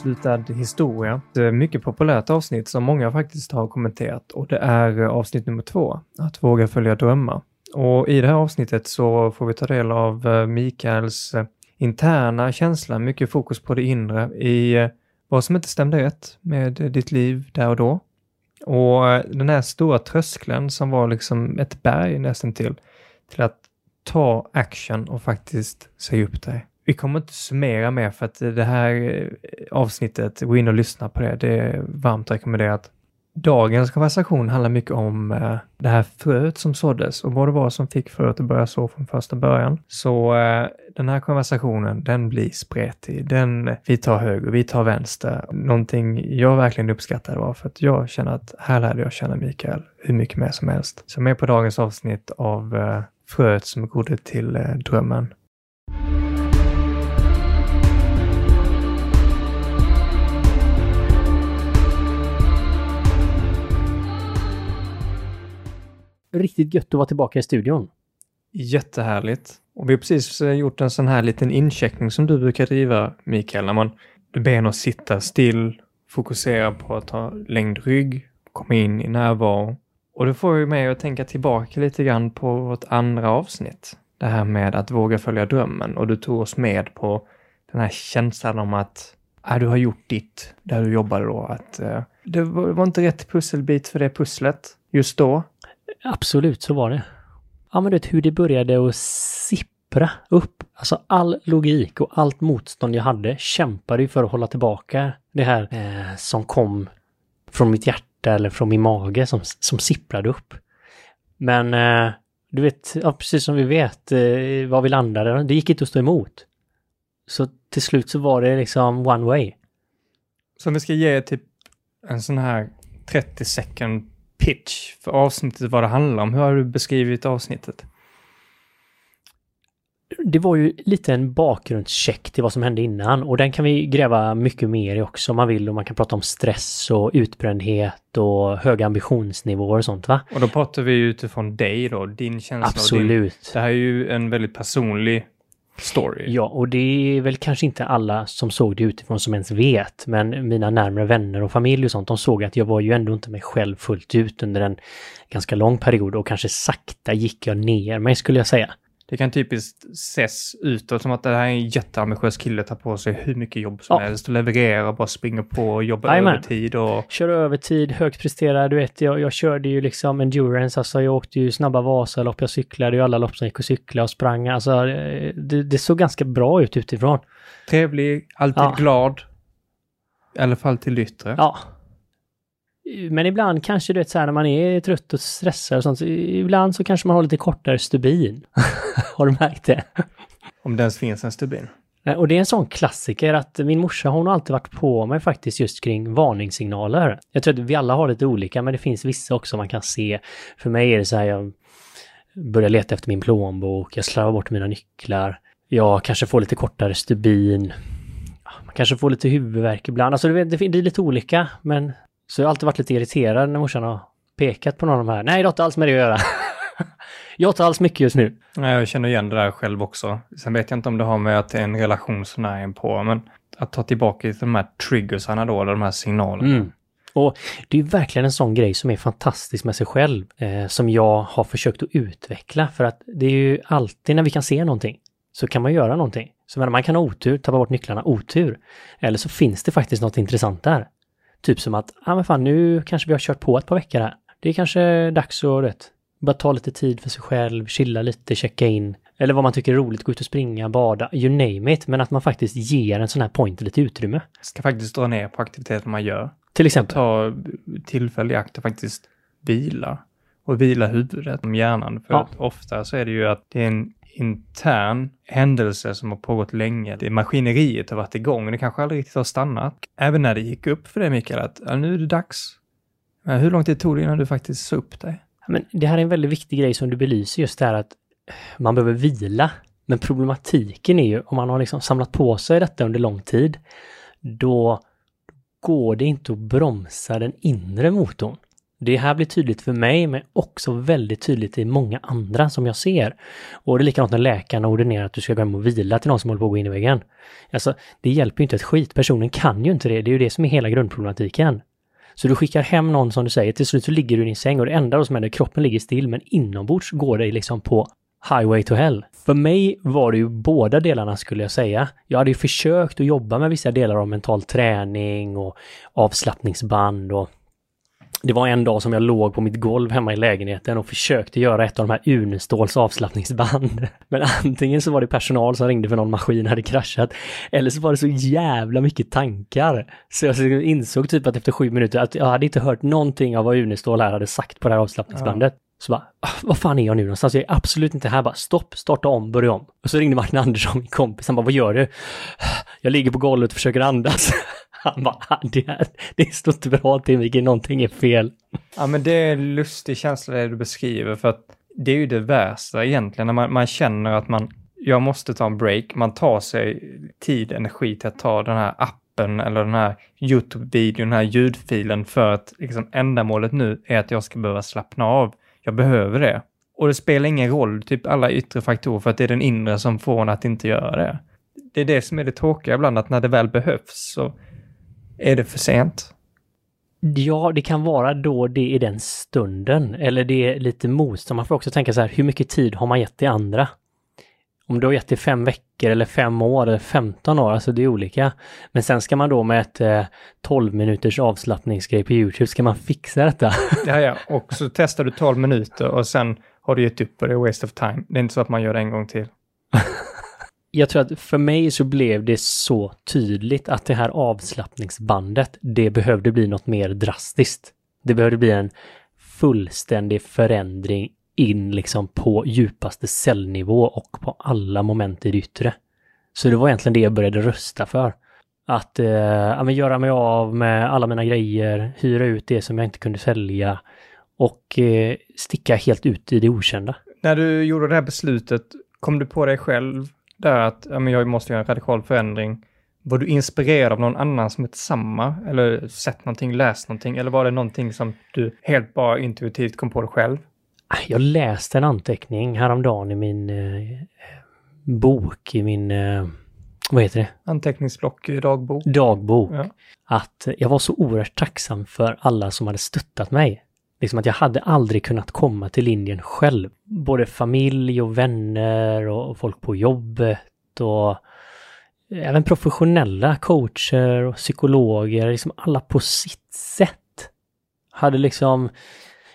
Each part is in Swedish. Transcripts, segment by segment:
avslutad historia. Det är ett mycket populärt avsnitt som många faktiskt har kommenterat och det är avsnitt nummer två, att våga följa drömmar. Och i det här avsnittet så får vi ta del av eh, Mikaels eh, interna känsla, mycket fokus på det inre i eh, vad som inte stämde rätt med ditt liv där och då. Och den här stora tröskeln som var liksom ett berg nästan till, till att ta action och faktiskt säga upp dig. Vi kommer inte summera mer för att det här eh, avsnittet, gå in och lyssna på det, det är varmt rekommenderat. Dagens konversation handlar mycket om eh, det här fröet som såddes och vad det var som fick fröet att börja så från första början. Så eh, den här konversationen, den blir spretig. Den, vi tar höger, vi tar vänster. Någonting jag verkligen uppskattade var för att jag känner att här lärde jag känna Mikael hur mycket mer som helst. Så med på dagens avsnitt av eh, fröet som grodde till eh, drömmen. Riktigt gött att vara tillbaka i studion. Jättehärligt. Och vi har precis eh, gjort en sån här liten incheckning som du brukar driva, Mikael, när man du ber en att sitta still, fokusera på att ha längd rygg, komma in i närvaro. Och det får ju mig att tänka tillbaka lite grann på vårt andra avsnitt. Det här med att våga följa drömmen och du tog oss med på den här känslan om att äh, du har gjort ditt där du jobbade då. Att äh, det var inte rätt pusselbit för det pusslet just då. Absolut, så var det. Ja, men du vet hur det började att sippra upp. Alltså all logik och allt motstånd jag hade kämpade ju för att hålla tillbaka det här eh, som kom från mitt hjärta eller från min mage som, som sipprade upp. Men eh, du vet, ja, precis som vi vet eh, var vi landade, det gick inte att stå emot. Så till slut så var det liksom one way. Så om vi ska ge typ en sån här 30 second pitch för avsnittet, vad det handlar om. Hur har du beskrivit avsnittet? Det var ju lite en bakgrundscheck till vad som hände innan och den kan vi gräva mycket mer i också om man vill och man kan prata om stress och utbrändhet och höga ambitionsnivåer och sånt va? Och då pratar vi utifrån dig då, din känsla. Absolut. Din, det här är ju en väldigt personlig story. Ja, och det är väl kanske inte alla som såg det utifrån som ens vet, men mina närmare vänner och familj och sånt, de såg att jag var ju ändå inte mig själv fullt ut under en ganska lång period och kanske sakta gick jag ner mig skulle jag säga. Det kan typiskt ses utåt som att det här är en jätteambitiös kille, tar på sig hur mycket jobb som ja. helst och levererar och bara springer på och jobbar Amen. övertid och... Kör övertid, högt presterar, du vet, jag, jag körde ju liksom endurance, alltså jag åkte ju snabba Vasalopp, jag cyklade ju alla lopp som gick att cykla och sprang, alltså det, det såg ganska bra ut utifrån. Trevlig, alltid ja. glad. I alla fall till yttre. Ja, men ibland kanske du vet så här när man är trött och stressad och sånt, ibland så kanske man har lite kortare stubin. har du märkt det? Om det ens finns en stubin. Och det är en sån klassiker att min morsa hon har alltid varit på mig faktiskt just kring varningssignaler. Jag tror att vi alla har lite olika men det finns vissa också man kan se. För mig är det så här, jag börjar leta efter min plånbok, jag slarvar bort mina nycklar. Jag kanske får lite kortare stubin. Man kanske får lite huvudvärk ibland. Alltså det är lite olika men så jag har alltid varit lite irriterad när morsan har pekat på någon av de här. Nej, det har inte alls med det att göra. jag har inte alls mycket just nu. Nej, jag känner igen det där själv också. Sen vet jag inte om det har med att det är en relation som är en på, men att ta tillbaka till de här triggersarna då, eller de här signalerna. Mm. Och det är verkligen en sån grej som är fantastisk med sig själv, eh, som jag har försökt att utveckla. För att det är ju alltid när vi kan se någonting, så kan man göra någonting. Så man kan ha otur, tappa bort nycklarna, otur. Eller så finns det faktiskt något intressant där. Typ som att, ja ah, men fan nu kanske vi har kört på ett par veckor här. Det är kanske dags att, rätt, bara ta lite tid för sig själv, chilla lite, checka in. Eller vad man tycker är roligt, gå ut och springa, bada, you name it. Men att man faktiskt ger en sån här point lite utrymme. Ska faktiskt dra ner på aktiviteter man gör. Till exempel. Ta tillfälle i akt och faktiskt vila. Och vila huvudet om hjärnan. För ja. ofta så är det ju att det är en intern händelse som har pågått länge. Det maskineriet har varit igång. Det kanske aldrig riktigt har stannat. Även när det gick upp för dig Mikael att ja, nu är det dags. Men hur lång tid tog det innan du faktiskt sa upp dig? Men det här är en väldigt viktig grej som du belyser just det här att man behöver vila. Men problematiken är ju om man har liksom samlat på sig detta under lång tid, då går det inte att bromsa den inre motorn. Det här blir tydligt för mig, men också väldigt tydligt i många andra som jag ser. Och det är likadant när läkarna ordinerar att du ska gå hem och vila till någon som håller på att gå in i väggen. Alltså, det hjälper ju inte ett skit. Personen kan ju inte det. Det är ju det som är hela grundproblematiken. Så du skickar hem någon som du säger, till slut så ligger du i din säng och det enda som händer, kroppen ligger still, men inombords går det liksom på highway to hell. För mig var det ju båda delarna skulle jag säga. Jag hade ju försökt att jobba med vissa delar av mental träning och avslappningsband och det var en dag som jag låg på mitt golv hemma i lägenheten och försökte göra ett av de här Uneståls avslappningsband. Men antingen så var det personal som ringde för någon maskin hade kraschat, eller så var det så jävla mycket tankar. Så jag insåg typ att efter sju minuter att jag hade inte hört någonting av vad Unestål här hade sagt på det här avslappningsbandet. Ja. Så bara, ah, vad fan är jag nu någonstans? Jag är absolut inte här. Bara stopp, starta om, börja om. Och så ringde Martin Andersson, min kompis, han bara, vad gör du? Jag ligger på golvet och försöker andas. Han bara, ah, det, det, det står inte bra till Mikael, någonting är fel. Ja, men det är en lustig känsla det du beskriver, för att det är ju det värsta egentligen, när man, man känner att man, jag måste ta en break, man tar sig tid, energi till att ta den här appen eller den här YouTube-videon, den här ljudfilen för att liksom ändamålet nu är att jag ska behöva slappna av. Jag behöver det. Och det spelar ingen roll, typ alla yttre faktorer, för att det är den inre som får en att inte göra det. Det är det som är det tråkiga ibland, att när det väl behövs så är det för sent? Ja, det kan vara då det är den stunden, eller det är lite motstånd. Man får också tänka så här, hur mycket tid har man gett till andra? Om du har gett det fem veckor eller fem år eller 15 år, alltså det är olika. Men sen ska man då med ett eh, 12 minuters avslappningsgrej på YouTube, ska man fixa detta? ja, ja, och så testar du 12 minuter och sen har du gett upp och det är waste of time. Det är inte så att man gör det en gång till. jag tror att för mig så blev det så tydligt att det här avslappningsbandet, det behövde bli något mer drastiskt. Det behövde bli en fullständig förändring in liksom på djupaste cellnivå och på alla moment i det yttre. Så det var egentligen det jag började rösta för. Att eh, ja, göra mig av med alla mina grejer, hyra ut det som jag inte kunde sälja och eh, sticka helt ut i det okända. När du gjorde det här beslutet, kom du på dig själv där att ja, men jag måste göra en radikal förändring. Var du inspirerad av någon annan som är samma? Eller sett någonting, läst någonting? Eller var det någonting som du helt bara intuitivt kom på dig själv? Jag läste en anteckning häromdagen i min eh, bok, i min, eh, vad heter det? Anteckningsblock, dagbok. Dagbok. Ja. Att jag var så oerhört tacksam för alla som hade stöttat mig. Liksom att jag hade aldrig kunnat komma till Indien själv. Både familj och vänner och folk på jobbet och även professionella coacher och psykologer, liksom alla på sitt sätt hade liksom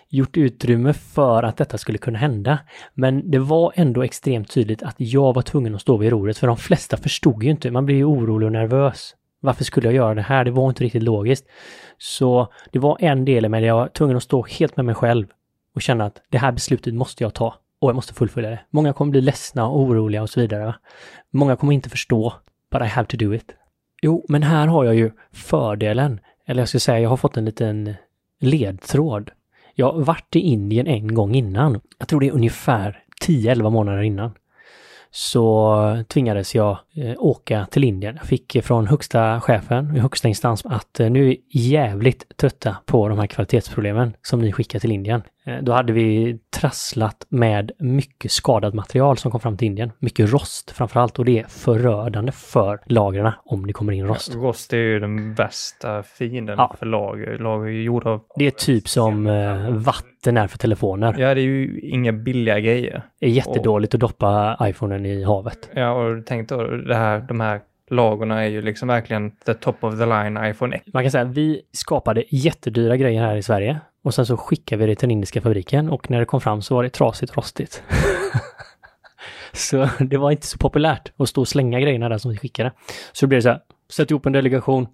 gjort utrymme för att detta skulle kunna hända. Men det var ändå extremt tydligt att jag var tvungen att stå vid rodret, för de flesta förstod ju inte. Man blir ju orolig och nervös. Varför skulle jag göra det här? Det var inte riktigt logiskt. Så det var en del i mig där jag var tvungen att stå helt med mig själv och känna att det här beslutet måste jag ta och jag måste fullfölja det. Många kommer bli ledsna och oroliga och så vidare. Många kommer inte förstå, but I have to do it. Jo, men här har jag ju fördelen, eller jag ska säga, jag har fått en liten ledtråd. Jag har varit i Indien en gång innan. Jag tror det är ungefär 10-11 månader innan så tvingades jag eh, åka till Indien. Jag fick från högsta chefen, i högsta instans, att eh, nu är vi jävligt trötta på de här kvalitetsproblemen som ni skickar till Indien. Eh, då hade vi trasslat med mycket skadat material som kom fram till Indien. Mycket rost framförallt och det är förödande för lagren om det kommer in rost. Ja, rost är ju den värsta fienden ja. för lager. Lager är gjorda av... Det är typ som eh, vatten är för telefoner. Ja, det är ju inga billiga grejer. Det är jättedåligt och... att doppa iPhonen i havet. Ja, och tänk då det här, de här lagorna är ju liksom verkligen the top of the line iPhone X. Man kan säga att vi skapade jättedyra grejer här i Sverige och sen så skickade vi det till den indiska fabriken och när det kom fram så var det trasigt och rostigt. så det var inte så populärt att stå och slänga grejerna där som vi skickade. Så det blev så här, sätt ihop en delegation,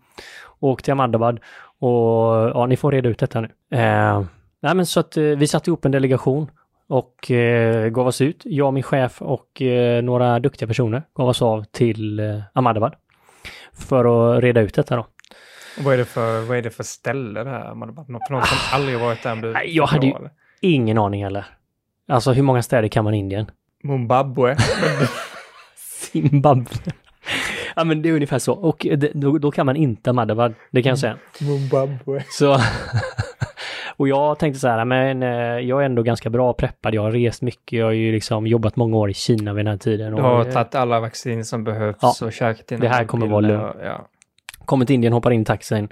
åk till Ahmadabad och ja, ni får reda ut detta nu. Eh, nej men så att eh, vi satte ihop en delegation och eh, gav oss ut. Jag, min chef och eh, några duktiga personer gav oss av till eh, Ahmadabad för att reda ut detta då. Och vad är det för, vad är det för ställe det här? För någon som ah, aldrig varit där? Du jag hade ju ingen aning heller. Alltså hur många städer kan man i Indien? Zimbabwe. Zimbabwe. ja men det är ungefär så. Och det, då, då, kan man inte Ahmadabad, det kan jag säga. Zimbabwe. Så Och jag tänkte så här, men eh, jag är ändå ganska bra preppad. Jag har rest mycket. Jag har ju liksom jobbat många år i Kina vid den här tiden. Du har och, eh, tagit alla vaccin som behövs Ja. och käkat dina Det här kommer vara lugnt. Ja kommer till Indien, hoppar in i taxin.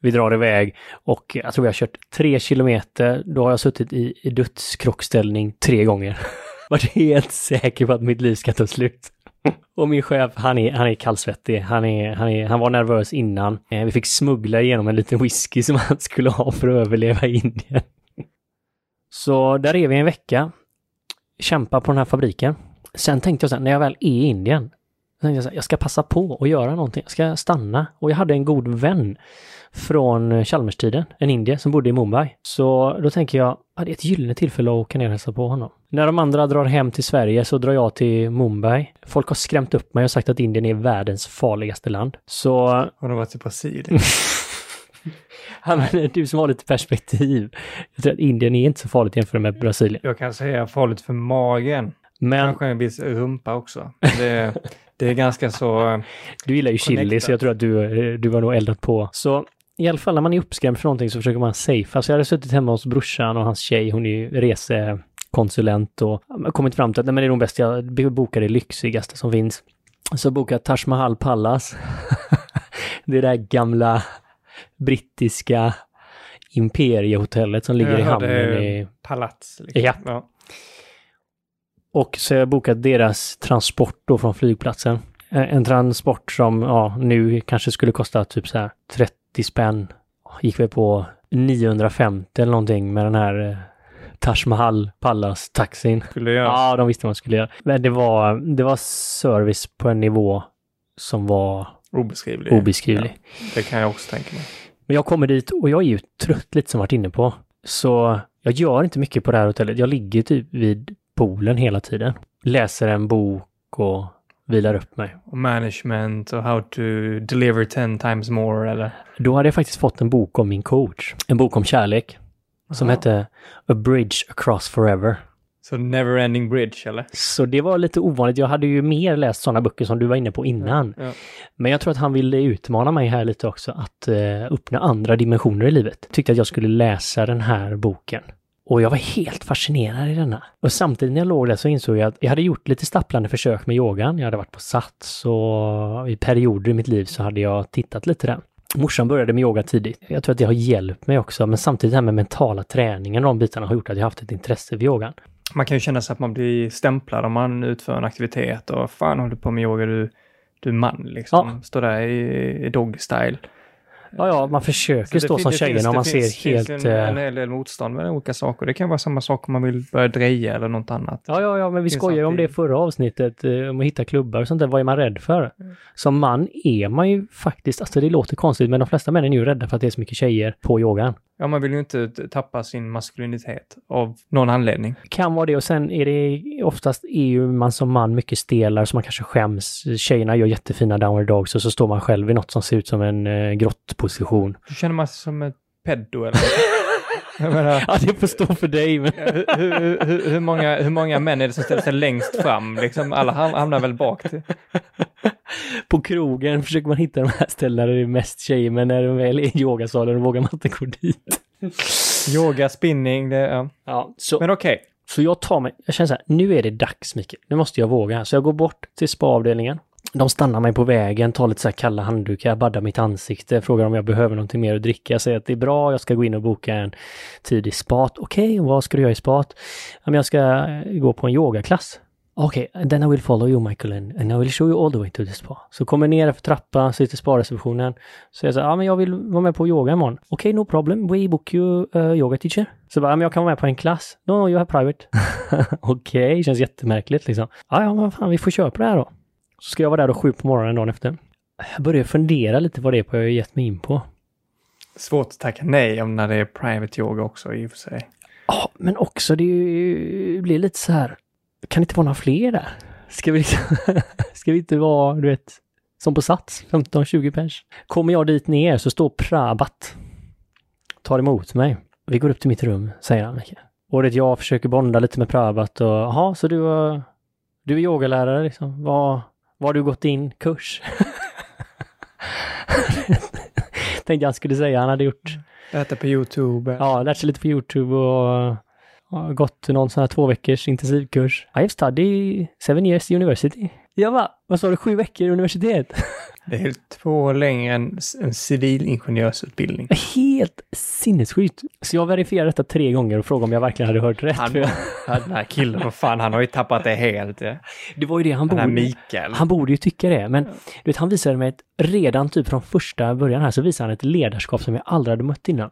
Vi drar iväg och jag tror vi har kört tre kilometer. Då har jag suttit i, i dödskrockställning tre gånger. Varit helt säker på att mitt liv ska ta slut. Och min chef, han är, han är kallsvettig. Han, är, han, är, han var nervös innan. Eh, vi fick smuggla igenom en liten whisky som han skulle ha för att överleva i Indien. Så där är vi en vecka. Kämpar på den här fabriken. Sen tänkte jag så här, när jag väl är i Indien, tänkte jag, så här, jag ska passa på att göra någonting. Jag ska stanna. Och jag hade en god vän från Chalmerstiden, en indier som bodde i Mumbai. Så då tänker jag, ja, det är ett gyllene tillfälle att åka ner och hälsa på honom. När de andra drar hem till Sverige så drar jag till Mumbai. Folk har skrämt upp mig och sagt att Indien är världens farligaste land. Så Har du varit i Brasilien? Ja, men du som har lite perspektiv. Jag tror att Indien är inte så farligt jämfört med Brasilien. Jag kan säga farligt för magen. Men Kanske en viss rumpa också. Det, det är ganska så... du gillar ju chili Connectat. så jag tror att du, eh, du har nog eldat på. Så i alla fall när man är uppskrämd för någonting så försöker man safea. Så jag hade suttit hemma hos brorsan och hans tjej, hon är ju resekonsulent och ja, kommit fram till att nej, men det är nog bäst jag bokar det lyxigaste som finns. Så bokade jag Taj Mahal Palace. det där gamla brittiska imperiehotellet som ligger Jag i hörde hamnen i Palats. Liksom. Ja. ja. Och så har jag bokat deras transport då från flygplatsen. Eh, En transport som ja, nu kanske skulle kosta typ så här 30 spänn. Gick vi på 950 eller någonting med den här eh, Taj Mahal Palace taxin. Skulle jag. Ja, de visste vad de skulle göra. Men det var, det var service på en nivå som var Obeskrivlig. obeskrivlig. Ja, det kan jag också tänka mig. Men jag kommer dit och jag är ju trött lite som varit inne på. Så jag gör inte mycket på det här hotellet. Jag ligger typ vid poolen hela tiden. Läser en bok och vilar upp mig. Och management och how to deliver ten times more eller? Då hade jag faktiskt fått en bok om min coach. En bok om kärlek. Som Aha. hette A Bridge Across Forever. Så never ending bridge eller? Så det var lite ovanligt. Jag hade ju mer läst sådana böcker som du var inne på innan. Ja. Men jag tror att han ville utmana mig här lite också att eh, öppna andra dimensioner i livet. Tyckte att jag skulle läsa den här boken. Och jag var helt fascinerad i denna. Och samtidigt när jag låg där så insåg jag att jag hade gjort lite stapplande försök med yogan. Jag hade varit på Sats och i perioder i mitt liv så hade jag tittat lite där. Morsan började med yoga tidigt. Jag tror att det har hjälpt mig också, men samtidigt det här med mentala träningen och de bitarna har gjort att jag haft ett intresse för yogan. Man kan ju känna sig att man blir stämplad om man utför en aktivitet och fan håller du på med yoga, du, du är man liksom. Står där i, i dog style. Ja, ja, man försöker stå som det tjejerna finns- och man det ser finns, helt... finns en, en eh, hel del motstånd med olika saker. Det kan vara samma sak om man vill börja dreja eller något annat. Ja, ja, ja, men vi Finns skojar ju om det förra avsnittet, eh, om att hitta klubbar och sånt där. Vad är man rädd för? Som man är man ju faktiskt, alltså det låter konstigt, men de flesta män är ju rädda för att det är så mycket tjejer på yogan. Ja, man vill ju inte tappa sin maskulinitet av någon anledning. Kan vara det och sen är det oftast är ju man som man mycket stelare så man kanske skäms. Tjejerna gör jättefina downward dogs och så står man själv i något som ser ut som en eh, grottposition. Du känner man sig som ett peddo eller? Jag menar, Ja, det får stå för dig, men... hur, hur, hur, många, hur många män är det som ställer sig längst fram? Liksom, alla ham- hamnar väl bak till. På krogen försöker man hitta de här ställena där det är mest tjejer, men när de väl är i yogasalen vågar man inte gå dit. Yoga, spinning, det, ja. Ja, så, Men okej. så jag tar mig, jag känner så här, nu är det dags Mikael, nu måste jag våga. Så jag går bort till spaavdelningen. De stannar mig på vägen, tar lite så här kalla handdukar, baddar mitt ansikte, frågar om jag behöver någonting mer att dricka. Jag säger att det är bra, jag ska gå in och boka en tid i spat. Okej, och vad ska du göra i spat? Ja, jag ska gå på en yogaklass. Okej, then I will follow you Michael and, and I will show you all the way to the spa. Så kommer ner för trappan, sitter spareceptionen. Så jag säger, ja men jag vill vara med på yoga imorgon. Okej, no problem, we book you a yoga teacher. Så bara, ja, men jag kan vara med på en klass. No, no, you have private. Okej, känns jättemärkligt liksom. Ja, ja, men fan, vi får köra på det här då. Så ska jag vara där då sju på morgonen dagen efter. Jag börjar fundera lite vad det är på jag har gett mig in på. Svårt att tacka nej om när det är private yoga också i och för sig. Ja, men också det blir lite så här. Kan det inte vara några fler där? Ska vi, liksom, ska vi inte vara, du vet, som på Sats, 15-20 pers? Kommer jag dit ner så står Prabat, tar emot mig. Vi går upp till mitt rum, säger han. Och det jag försöker bonda lite med Prabat och, jaha, så du, du är yogalärare liksom. Vad, vad har du gått in kurs? tänkte jag skulle säga. Han hade gjort, Äta på YouTube. ja, lärt sig lite på YouTube och, och gått någon sån här två veckors intensivkurs. I have studied seven years university. Jag bara, vad sa du, sju veckor universitet? Det är två år längre än en civilingenjörsutbildning. Helt sinnessjukt. Så jag verifierade detta tre gånger och frågade om jag verkligen hade hört rätt. Han, För jag- den här killen, vad fan, han har ju tappat det helt. det var ju det han Den borde... Mikael. Han borde ju tycka det, men du vet, han visade mig ett, redan typ från första början här så visade han ett ledarskap som jag aldrig hade mött innan.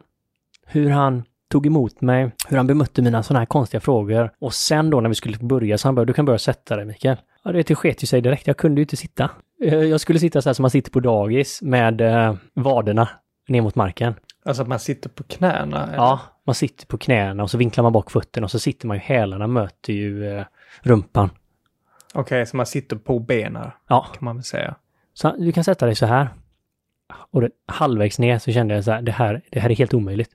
Hur han tog emot mig, hur han bemötte mina sådana här konstiga frågor. Och sen då när vi skulle börja så han bara, du kan börja sätta dig Mikael. Ja, det, sket ju sig direkt. Jag kunde ju inte sitta. Eh, Jag skulle sitta så här som man sitter på dagis med eh, vaderna ner mot marken. Alltså att man sitter på knäna. eller? Ja, man sitter på knäna och så vinklar man bak fötterna och så sitter man ju, hälarna möter ju eh, rumpan. Okej, så man sitter på benen Ja, kan man väl säga. Så du kan sätta dig så här. Och det, halvvägs ner så kände jag så här, det här, det här är helt omöjligt.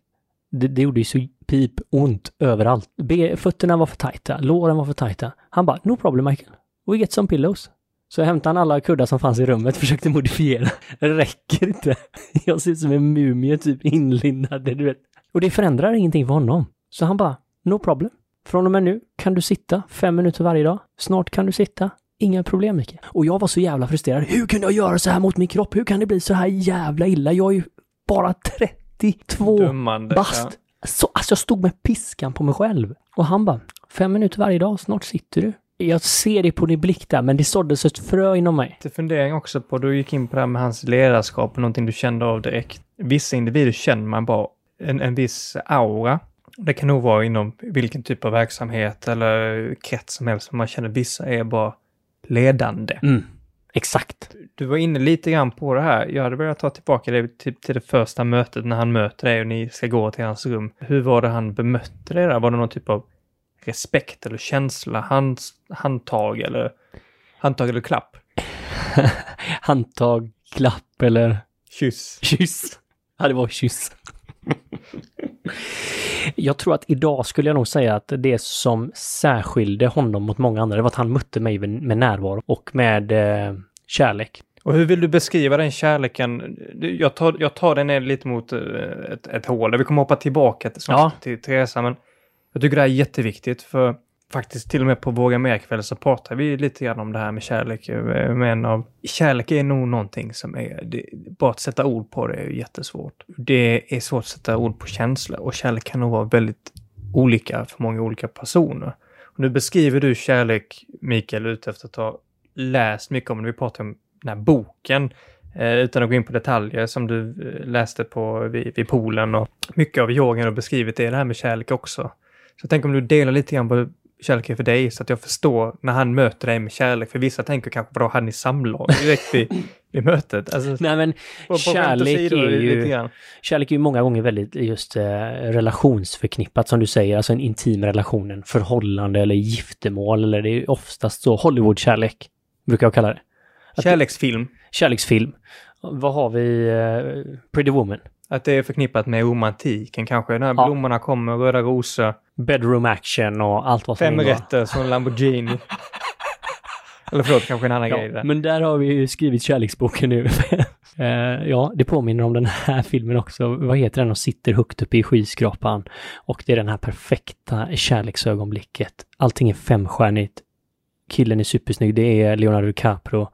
Det, det gjorde ju så pip ont överallt. Be, fötterna var för tajta, låren var för tajta. Han bara, no problem Michael. We get some pillows. Så hämtade han alla kuddar som fanns i rummet, försökte modifiera. Det räcker inte. Jag ser ut som en mumie typ inlindad, du vet. Och det förändrar ingenting för honom. Så han bara, no problem. Från och med nu kan du sitta fem minuter varje dag. Snart kan du sitta. Inga problem Micke. Och jag var så jävla frustrerad. Hur kunde jag göra så här mot min kropp? Hur kan det bli så här jävla illa? Jag är ju bara 30 32 Dömande. bast. Så, alltså jag stod med piskan på mig själv. Och han bara, fem minuter varje dag, snart sitter du. Jag ser det på din blick där, men det såddes ett frö inom mig. Lite fundering också på, du gick in på det här med hans ledarskap och någonting du kände av direkt. Vissa individer känner man bara en, en viss aura. Det kan nog vara inom vilken typ av verksamhet eller krets som helst. Man känner vissa är bara ledande. Mm, exakt. Du var inne lite grann på det här. Jag hade velat ta tillbaka det typ till det första mötet när han möter dig och ni ska gå till hans rum. Hur var det han bemötte dig där? Var det någon typ av respekt eller känsla? Hand, handtag eller handtag eller klapp? Handtag, klapp eller Kyss. kyss. Ja, det var kyss. Jag tror att idag skulle jag nog säga att det som särskilde honom mot många andra, det var att han mötte mig med närvaro och med eh, kärlek. Och hur vill du beskriva den kärleken? Jag tar, jag tar den ner lite mot eh, ett, ett hål. Vi kommer hoppa tillbaka till, Ja. till Teresa, men jag tycker det här är jätteviktigt för faktiskt till och med på Våga Mer-kväll så pratar vi lite grann om det här med kärlek. Men av, kärlek är nog någonting som är, det, bara att sätta ord på det är jättesvårt. Det är svårt att sätta ord på känslor och kärlek kan nog vara väldigt olika för många olika personer. Och nu beskriver du kärlek, Mikael, ute efter att ha läst mycket om det. Vi pratar om den här boken, eh, utan att gå in på detaljer som du eh, läste på vid, vid poolen och mycket av yogan har beskrivit det. det här med kärlek också. Så tänk om du delar lite grann på kärlek är för dig så att jag förstår när han möter dig med kärlek. För vissa tänker kanske, vadå, hade ni samlag direkt vid, vid mötet? Alltså, Nej men på, på skämt kärlek är ju, kärlek är ju många gånger väldigt just eh, relationsförknippat som du säger, alltså en intim relation, en förhållande eller giftermål eller det är oftast så Hollywood-kärlek, brukar jag kalla det. Att- Kärleksfilm, Kärleksfilm. Vad har vi? Eh, Pretty Woman. att det är förknippat med romantiken kanske. När Ja. blommorna kommer, röda rosor, Bedroom action och allt vad som fem rätter som Lamborghini. Eller förlåt, kanske en annan grej Ja, där. men där har vi ju skrivit kärleksboken nu. Eh, ja, det påminner om den här filmen också. Vad heter den? Och sitter högt uppe i skyskrapan. Och det är den här perfekta kärleksögonblicket. Allting är femstjärnigt. Killen är supersnygg. Det är Leonardo DiCaprio.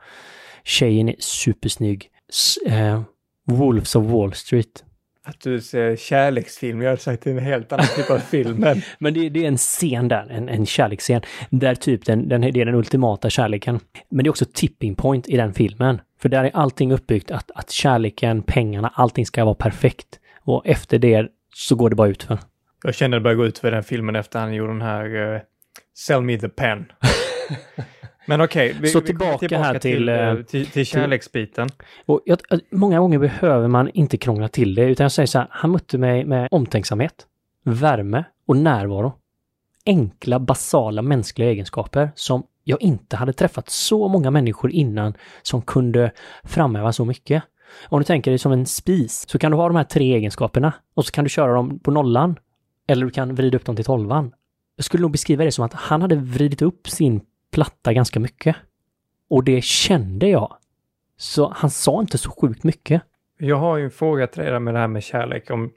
Tjejen är supersnygg. S- eh, Wolves of Wall Street. Att du ser kärleksfilm, jag hade sagt det är en helt annan typ av film. Men Men det, det är en scen där, en, en kärleksscen, där typ den, den, det är den ultimata kärleken. Men det är också tipping point i den filmen. För där är allting uppbyggt att, att kärleken, pengarna, allting ska vara perfekt. Och efter det så går det bara utför. jag kände det började gå ut för den filmen efter han gjorde den här eh, Sell me the pen. Men okej, vi, Så vi kommer tillbaka här till, eh, eh, till, till kärleksbiten. Och jag, jag- många gånger behöver man inte krångla till det, utan jag säger så här, han mötte mig med omtänksamhet, värme och närvaro. Enkla, basala mänskliga egenskaper som jag inte hade träffat så många människor innan som kunde framhäva så mycket. Om du tänker dig som en spis, så kan du ha de här tre egenskaperna och så kan du köra dem på nollan. Eller du kan vrida upp dem till tolvan. Jag skulle nog beskriva det som att han hade vridit upp sin platta ganska mycket. Och det kände jag. Så han sa inte så sjukt mycket. Jag har ju en fråga till dig där med det här med kärlek. Om,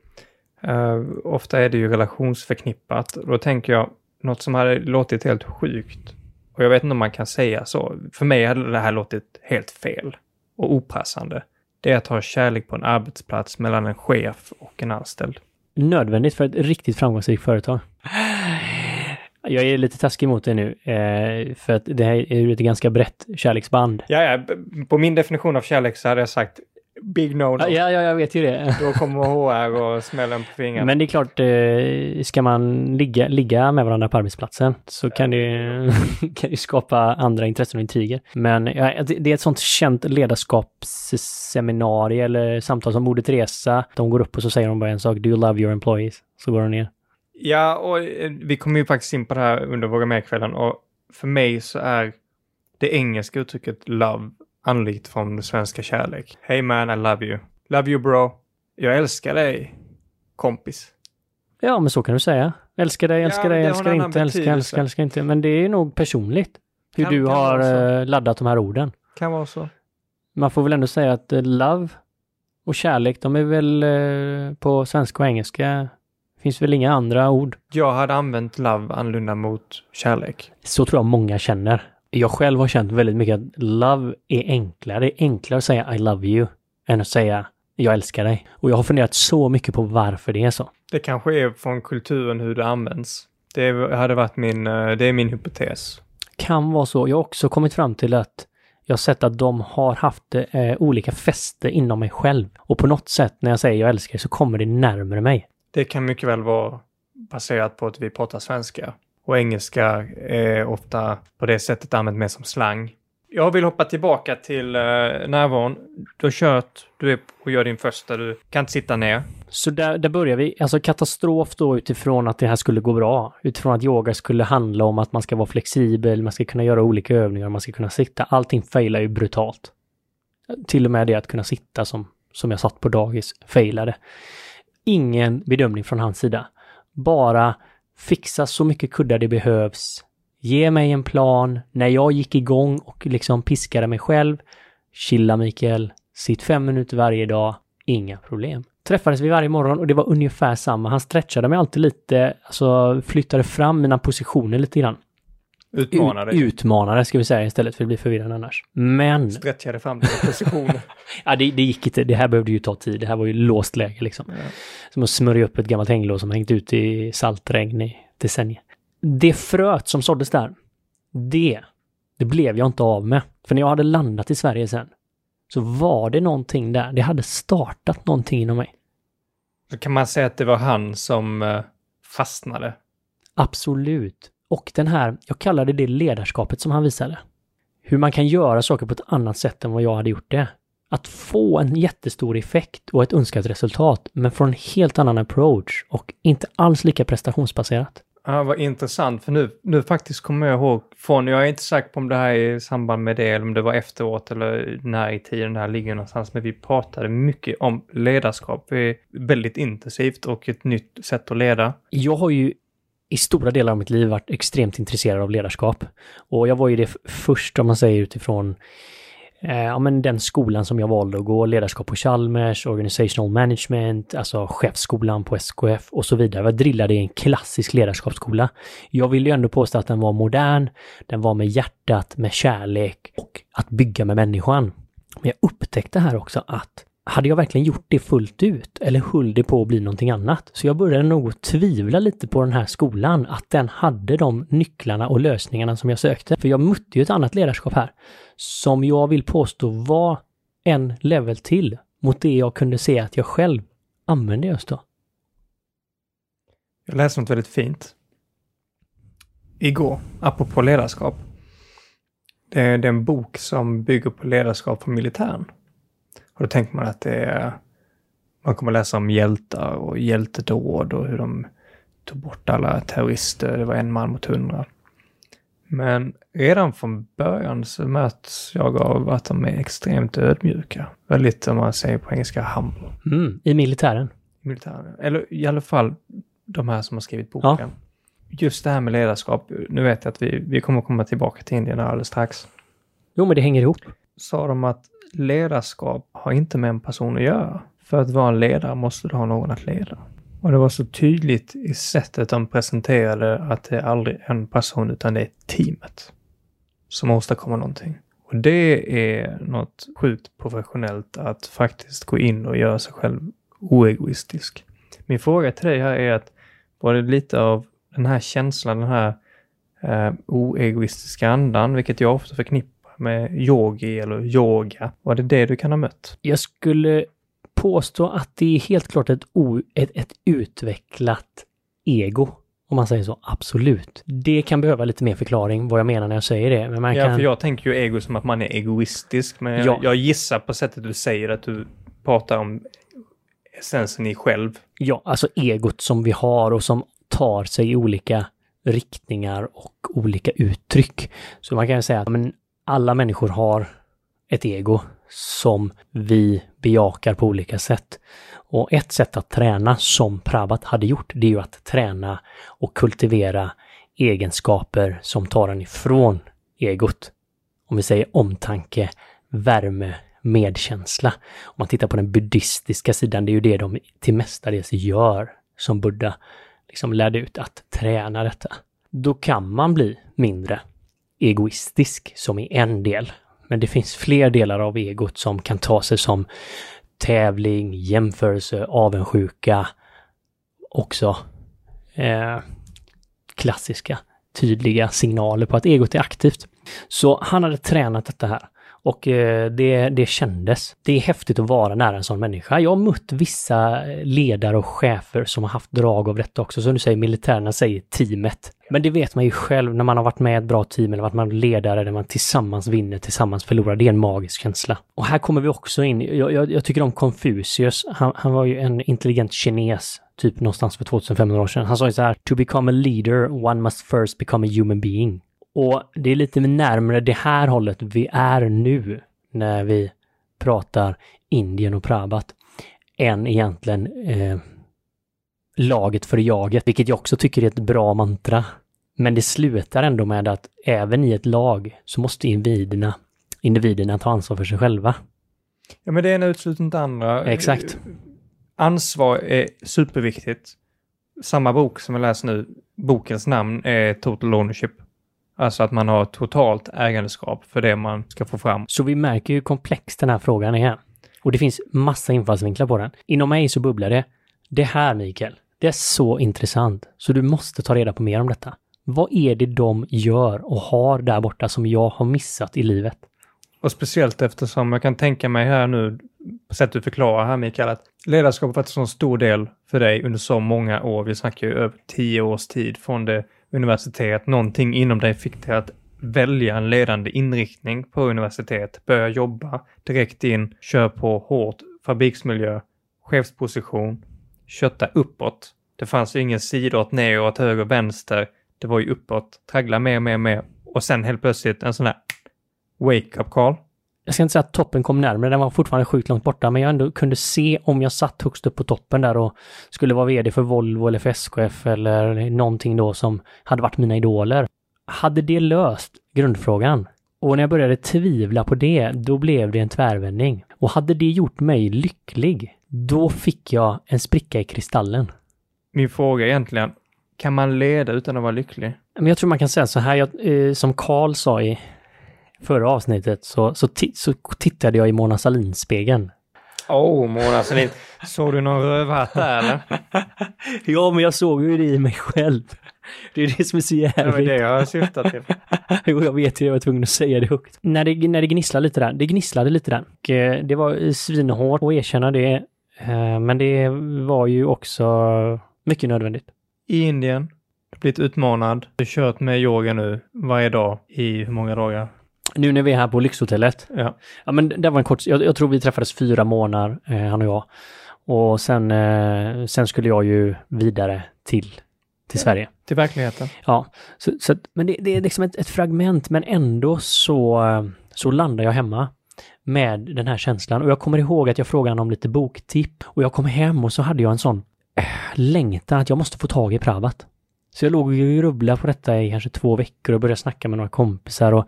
eh, ofta är det ju relationsförknippat. Då tänker jag, något som hade låtit helt sjukt, och jag vet inte om man kan säga så, för mig hade det här låtit helt fel och opassande. Det är att ha kärlek på en arbetsplats mellan en chef och en anställd. Nödvändigt för ett riktigt framgångsrikt företag. Jag är lite taskig mot det nu, eh, för att det här är ju ett ganska brett kärleksband. Ja, ja, på min definition av kärlek så hade jag sagt big no, no. Ja, ja, jag vet ju det. Då kommer HR och smäller en på fingrarna. Men det är klart, eh, ska man ligga, ligga med varandra på arbetsplatsen så kan det, kan det skapa andra intressen och intriger. Men ja, det det är ett sånt känt ledarskapsseminarium eller samtal som Moder Teresa. De går upp och så säger de bara en sak, do you love your employees? Så går de ner. Ja, och eh, vi kommer ju faktiskt in på det här under Våga med-kvällen och för mig så är det engelska uttrycket love anlikt från det svenska kärlek. Hey man, I love you. Love you bro. Jag älskar dig, kompis. Ja, men så kan du säga. Älskar dig, älskar Ja, dig, älskar inte, älskar, älskar, älskar inte. Men det är nog personligt hur Kan- du kan har eh, laddat de här orden. Kan vara så. Man får väl ändå säga att eh, love och kärlek, de är väl på svenska och engelska. Finns väl inga andra ord. Jag hade använt love annorlunda mot kärlek. Så tror jag många känner. Jag själv har känt väldigt mycket att love är enklare. Det är enklare att säga I love you än att säga jag älskar dig. Och jag har funderat så mycket på varför det är så. Det kanske är från kulturen hur det används. Det hade varit min, eh, det är min hypotes. Kan vara så. Jag har också kommit fram till att jag har sett att de har haft eh, olika fäste inom mig själv. Och på något sätt när jag säger jag älskar dig så kommer det närmare mig. Det kan mycket väl vara baserat på att vi pratar svenska. Och engelska är ofta på det sättet använt mer som slang. Jag vill hoppa tillbaka till eh, närvaron. Du har kört, du är och gör din första, du kan inte sitta ner. Så där, där börjar vi. Alltså katastrof då utifrån att det här skulle gå bra. Utifrån att yoga skulle handla om att man ska vara flexibel, man ska kunna göra olika övningar, man ska kunna sitta. Allting failar ju brutalt. Till och med det att kunna sitta som, som jag satt på dagis failade. Ingen bedömning från hans sida. Bara fixa så mycket kuddar det behövs. Ge mig en plan. När jag gick igång och liksom piskade mig själv. Chilla Mikael. Sitt fem minuter varje dag. Inga problem. Träffades vi varje morgon och det var ungefär samma. Han stretchade mig alltid lite, alltså flyttade fram mina positioner lite grann. Utmana dig. Utmanare ska vi säga istället för att bli förvirrande annars. Men, Stretchade fram dina positioner. ja det, det gick inte. Det här behövde ju ta tid. Det här var ju låst läge liksom. Ja. Som att smörja upp ett gammalt hänglås som hängt ut i saltregn i decennier. Det fröet som såddes där, det, det blev jag inte av med. För när jag hade landat i Sverige sen, så var det någonting där. Det hade startat någonting inom mig. Kan man säga att det var han som eh, fastnade. Absolut. Och den här, jag kallade det ledarskapet som han visade. Hur man kan göra saker på ett annat sätt än vad jag hade gjort det. Att få en jättestor effekt och ett önskat resultat, men från en helt annan approach och inte alls lika prestationsbaserat. Ja, vad intressant, för nu, nu faktiskt kommer jag ihåg från, jag är inte säker på om det här är i samband med det eller om det var efteråt eller när i tiden det här ligger någonstans, men vi pratade mycket om ledarskap. Väldigt intensivt och ett nytt sätt att leda. Jag har ju i stora delar av mitt liv varit extremt intresserad av ledarskap. Och jag var ju det först, om man säger utifrån eh, ja, men den skolan som jag valde att gå, ledarskap på Chalmers, organizational management, alltså chefsskolan på SKF och så vidare. Jag drillade i en klassisk ledarskapsskola. Jag vill ju ändå påstå att den var modern, den var med hjärtat, med kärlek och att bygga med människan. Men jag upptäckte här också att hade jag verkligen gjort det fullt ut eller höll det på att bli någonting annat? Så jag började nog tvivla lite på den här skolan, att den hade de nycklarna och lösningarna som jag sökte. För jag mötte ju ett annat ledarskap här, som jag vill påstå var en level till mot det jag kunde se att jag själv använde just då. Jag läste något väldigt fint. Igår, apropå ledarskap. Det är, det är en bok som bygger på ledarskap för militären. Och då tänker man att det är... Man kommer läsa om hjältar och hjältedåd och hur de tog bort alla terrorister. Det var en man mot hundra. Men redan från början så möts jag av att de är extremt ödmjuka. Väldigt, om man säger på engelska, humble. Mm, I militären. Militären. Eller i alla fall de här som har skrivit boken. Just det här med ledarskap. Nu vet jag att vi, vi kommer komma tillbaka till Indien alldeles strax. Jo, men det hänger ihop. sa de att ledarskap har inte med en person att göra. För att vara en ledare måste du ha någon att leda. Och det var så tydligt i sättet de presenterade att det är aldrig en person utan det är teamet som åstadkommer någonting. Och det är något sjukt professionellt att faktiskt gå in och göra sig själv oegoistisk. Min fråga till dig här är att var det lite av den här känslan, den här eh, oegoistiska andan, vilket jag ofta förknippar med yogi eller yoga. Var det det du kan ha mött? Jag skulle påstå att det är helt klart ett, o, ett, ett utvecklat ego. Om man säger så, absolut. Det kan behöva lite mer förklaring vad jag menar när jag säger det. Men man ja, kan... för jag tänker ju ego som att man är egoistisk, men Ja. jag, jag gissar på sättet du säger att du pratar om essensen i själv. Ja, alltså egot som vi har och som tar sig i olika riktningar och olika uttryck. Så man kan säga att men, alla människor har ett ego som vi bejakar på olika sätt. Och ett sätt att träna som Prabhat hade gjort, det är ju att träna och kultivera egenskaper som tar en ifrån egot. Om vi säger omtanke, värme, medkänsla. Om man tittar på den buddhistiska sidan, det är ju det de till mestadels gör som Buddha liksom lärde ut att träna detta. Då kan man bli mindre egoistisk som i en del. Men det finns fler delar av egot som kan ta sig som tävling, jämförelse, avundsjuka, också eh, klassiska, tydliga signaler på att egot är aktivt. Så han hade tränat detta här. Och eh, det, det kändes. Det är häftigt att vara nära en sån människa. Jag har mött vissa ledare och chefer som har haft drag av detta också. Som du säger, militärerna säger teamet. Men det vet man ju själv när man har varit med i ett bra team eller varit med ledare där man tillsammans vinner, tillsammans förlorar. Det är en magisk känsla. Och här kommer vi också in. Jag, jag, jag tycker om Confucius. Han, han var ju en intelligent kines typ någonstans för 2500 år sedan. Han sa ju så här, to become a leader one must first become a human being. Och det är lite närmare det här hållet vi är nu när vi pratar Indien och Prabhat än egentligen eh, laget för jaget, vilket jag också tycker är ett bra mantra. Men det slutar ändå med att även i ett lag så måste individerna, individerna ta ansvar för sig själva. Ja, men det ena utesluter inte andra. Exakt. Ansvar är superviktigt. Samma bok som jag läser nu, bokens namn är Total Ownership. Alltså att man har totalt ägandeskap för det man ska få fram. Så vi märker hur komplex den här frågan är. Och det finns massa infallsvinklar på den. Inom mig så bubblar det. Det här Mikael, det är så intressant. Så du måste ta reda på mer om detta. Vad är det de gör och har där borta som jag har missat i livet? Och speciellt eftersom jag kan tänka mig här nu, på sättet du förklarar här Mikael, att ledarskap har varit en så stor del för dig under så många år. Vi snackar ju över tio års tid från det universitet. Någonting inom dig fick dig att välja en ledande inriktning på universitet, börja jobba direkt in, kör på hårt, fabriksmiljö, chefsposition, kötta uppåt. Det fanns ju ingen sidåt, neråt, höger, vänster. Det var ju uppåt, traggla mer, mer, mer. Och sen helt plötsligt en sån här wake-up call. Jag ska inte säga att toppen kom närmare, den var fortfarande sjukt långt borta, men jag ändå kunde se om jag satt högst upp på toppen där och skulle vara vd för Volvo eller för SKF eller någonting då som hade varit mina idoler. Hade det löst grundfrågan? Och när jag började tvivla på det, då blev det en tvärvändning. Och hade det gjort mig lycklig, då fick jag en spricka i kristallen. Min fråga är egentligen, kan man leda utan att vara lycklig? Men jag tror man kan säga så här, jag, eh, som Karl sa i förra avsnittet, så, så, så tittade jag i Mona Sahlin-spegeln. Åh, oh, Mona Sahlin. Såg du någon rövhatt där eller? ja, men jag såg ju det i mig själv. Det är det som är så Det var jävligt. det jag syftade till. Jo, jag vet ju, jag var tvungen att säga det högt. När det, när det gnisslade lite där, det gnisslade lite där. Och, eh, det var svinhårt att erkänna det, eh, men det var ju också mycket nödvändigt. I Indien, blivit utmanad. Du kört med yoga nu varje dag i hur många dagar? Nu när vi är här på lyxhotellet, Ja. ja men det var en kort, jag, jag tror vi träffades fyra månader, eh, han och jag. Och sen, eh, sen skulle jag ju vidare till, till Sverige. Till verkligheten. Ja, så, så, men det, det är liksom ett, ett fragment, men ändå så, så landar jag hemma med den här känslan. Och jag kommer ihåg att jag frågade honom om lite boktipp. Och jag kom hem och så hade jag en sån äh, längtan att jag måste få tag i Prabhat. Så jag låg och grubblade på detta i kanske två veckor och började snacka med några kompisar. Och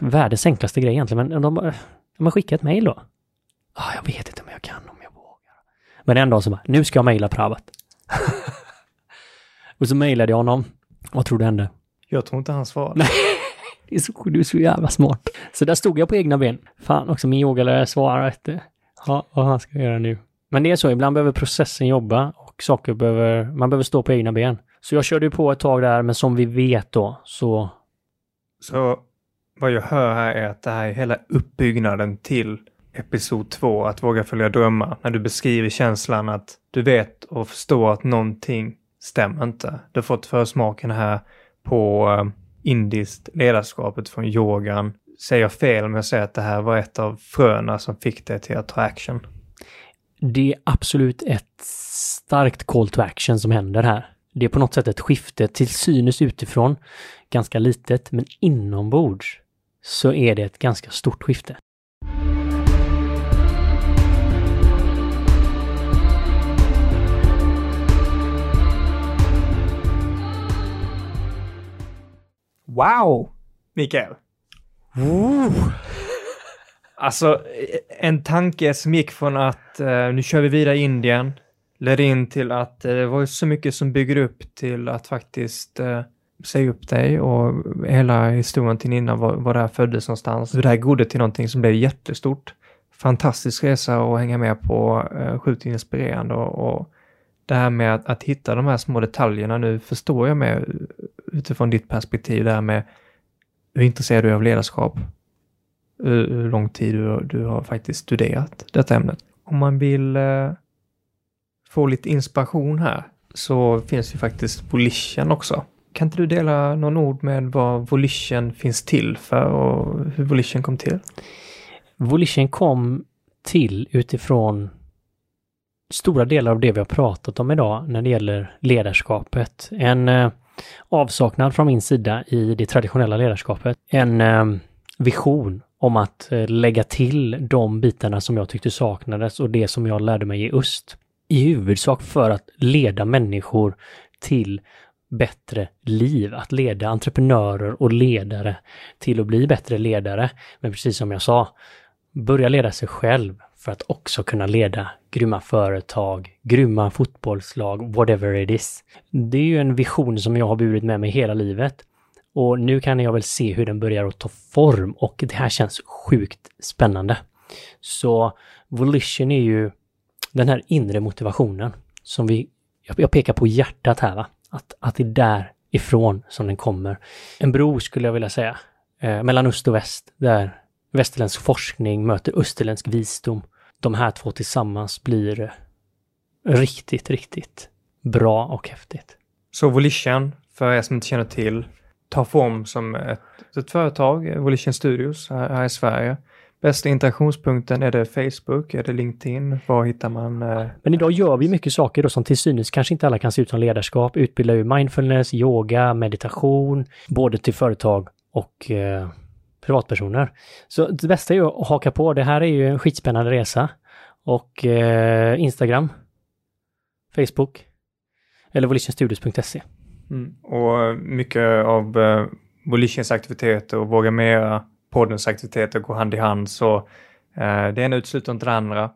världens enklaste grej egentligen, men de bara, de har skickat ett mejl då. Ah, jag vet inte om jag kan, om jag vågar. Men en dag så bara, nu ska jag mejla Pravat. och så mejlade jag honom. Vad tror du hände? Jag tror inte han svarade. Nej. Det är så, du är så jävla smart. Så där stod jag på egna ben. Fan också, min yogalärare svarar inte. Ja, vad han ska göra nu. Men det är så, ibland behöver processen jobba och saker behöver, man behöver stå på egna ben. Så jag körde ju på ett tag där, men som vi vet då, så... Så vad jag hör här är att det här är hela uppbyggnaden till episod två, att våga följa drömmar. När du beskriver känslan att du vet och förstår att någonting stämmer inte. Du har fått försmaken här på eh, indiskt ledarskapet från yogan. Säger jag fel om jag säger att det här var ett av fröna som fick dig till att ta action? Det är absolut ett starkt call to action som händer här. Det är på något sätt ett skifte till synes utifrån, ganska litet, men inombords så är det ett ganska stort skifte. Wow! Mikael. Ooh. Alltså, en tanke som gick från att uh, nu kör vi vidare i Indien, ledde in till att uh, det var så mycket som bygger upp till att faktiskt uh, Säg upp dig och hela historien till innan var, var det här föddes någonstans. Det här gjorde till någonting som blev jättestort. Fantastisk resa att hänga med på, eh, sjukt inspirerande och, och det här med att, att, hitta de här små detaljerna nu förstår jag med utifrån ditt perspektiv, det här med hur intresserad du är av ledarskap, hur, hur lång tid du, du, har faktiskt studerat detta ämnet. Om man vill eh, få lite inspiration här så finns ju faktiskt Volition också. Kan inte du dela någon ord med vad Volition finns till för och hur Volition kom till? Volition kom till utifrån stora delar av det vi har pratat om idag när det gäller ledarskapet. En eh, avsaknad från min sida i det traditionella ledarskapet. En eh, vision om att eh, lägga till de bitarna som jag tyckte saknades och det som jag lärde mig i öst. I huvudsak för att leda människor till bättre liv, att leda entreprenörer och ledare till att bli bättre ledare. Men precis som jag sa, börja leda sig själv för att också kunna leda grymma företag, grymma fotbollslag, whatever it is. Det är ju en vision som jag har burit med mig hela livet. Och nu kan jag väl se hur den börjar att ta form och det här känns sjukt spännande. Så Volition är ju den här inre motivationen som vi, jag pekar på hjärtat här va, att, att det är därifrån som den kommer. En bro skulle jag vilja säga, eh, mellan öst och väst, där västerländsk forskning möter österländsk visdom. De här två tillsammans blir riktigt, riktigt bra och häftigt. Så Volition, för er som inte känner till, tar form som ett, ett företag, Volition Studios här, här i Sverige. Bästa interaktionspunkten, är det Facebook, är det LinkedIn? Var hittar man? Eh... Men idag gör vi mycket saker då som till synes kanske inte alla kan se ut som ledarskap. Utbildar ju mindfulness, yoga, meditation, både till företag och eh, privatpersoner. Så det bästa är ju att haka på. Det här är ju en skitspännande resa. Och eh, Instagram, Facebook eller volitionstudios.se. Mm. Och mycket av eh, Volitions aktiviteter och Våga Mera, poddens aktiviteter går hand i hand. Så eh, det ena utesluter inte det andra.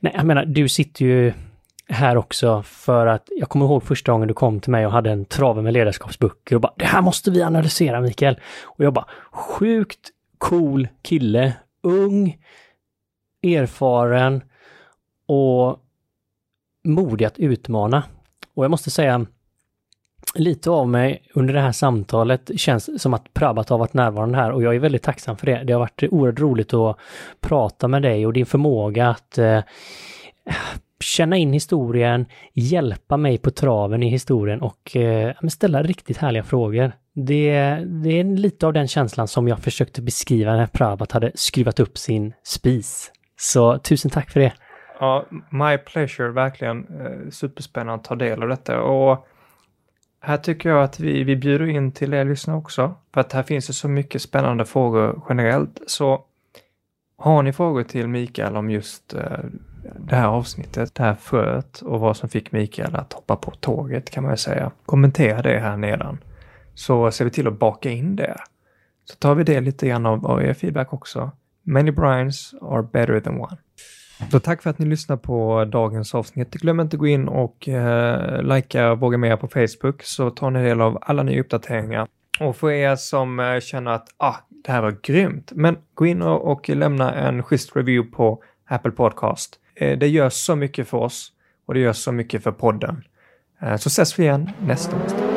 Nej, jag menar, du sitter ju här också för att jag kommer ihåg första gången du kom till mig och hade en trave med ledarskapsböcker och bara det här måste vi analysera Mikael. Och jag bara sjukt cool kille, ung, erfaren och modig att utmana. Och jag måste säga lite av mig under det här samtalet känns som att Prabhat har varit närvarande här och jag är väldigt tacksam för det. Det har varit oerhört roligt att prata med dig och din förmåga att eh, känna in historien, hjälpa mig på traven i historien och eh, ställa riktigt härliga frågor. Det, det är lite av den känslan som jag försökte beskriva när Prabhat hade skruvat upp sin spis. Så tusen tack för det. Ja, my pleasure, verkligen. Eh, superspännande att ta del av detta. Och här tycker jag att vi, vi bjuder in till er lyssnare också. För att här finns det så mycket spännande frågor generellt. Så har ni frågor till Mikael om just eh, det här avsnittet, det här fröet och vad som fick Mikael att hoppa på tåget kan man ju säga. Kommentera det här nedan. Så ser vi till att baka in det. så tar vi det lite grann av, av er feedback också. Many Brians are better than one. Så tack för att ni lyssnar på dagens avsnitt. Glöm inte att gå in och eh, likea Våga Mer på Facebook så tar ni del av alla nya uppdateringar. Och för er som eh, känner att ah, det här var grymt, men gå in och, och lämna en schysst review på Apple Podcast. Eh, det gör så mycket för oss och det gör så mycket för podden. Eh, så ses vi igen nästa onsdag.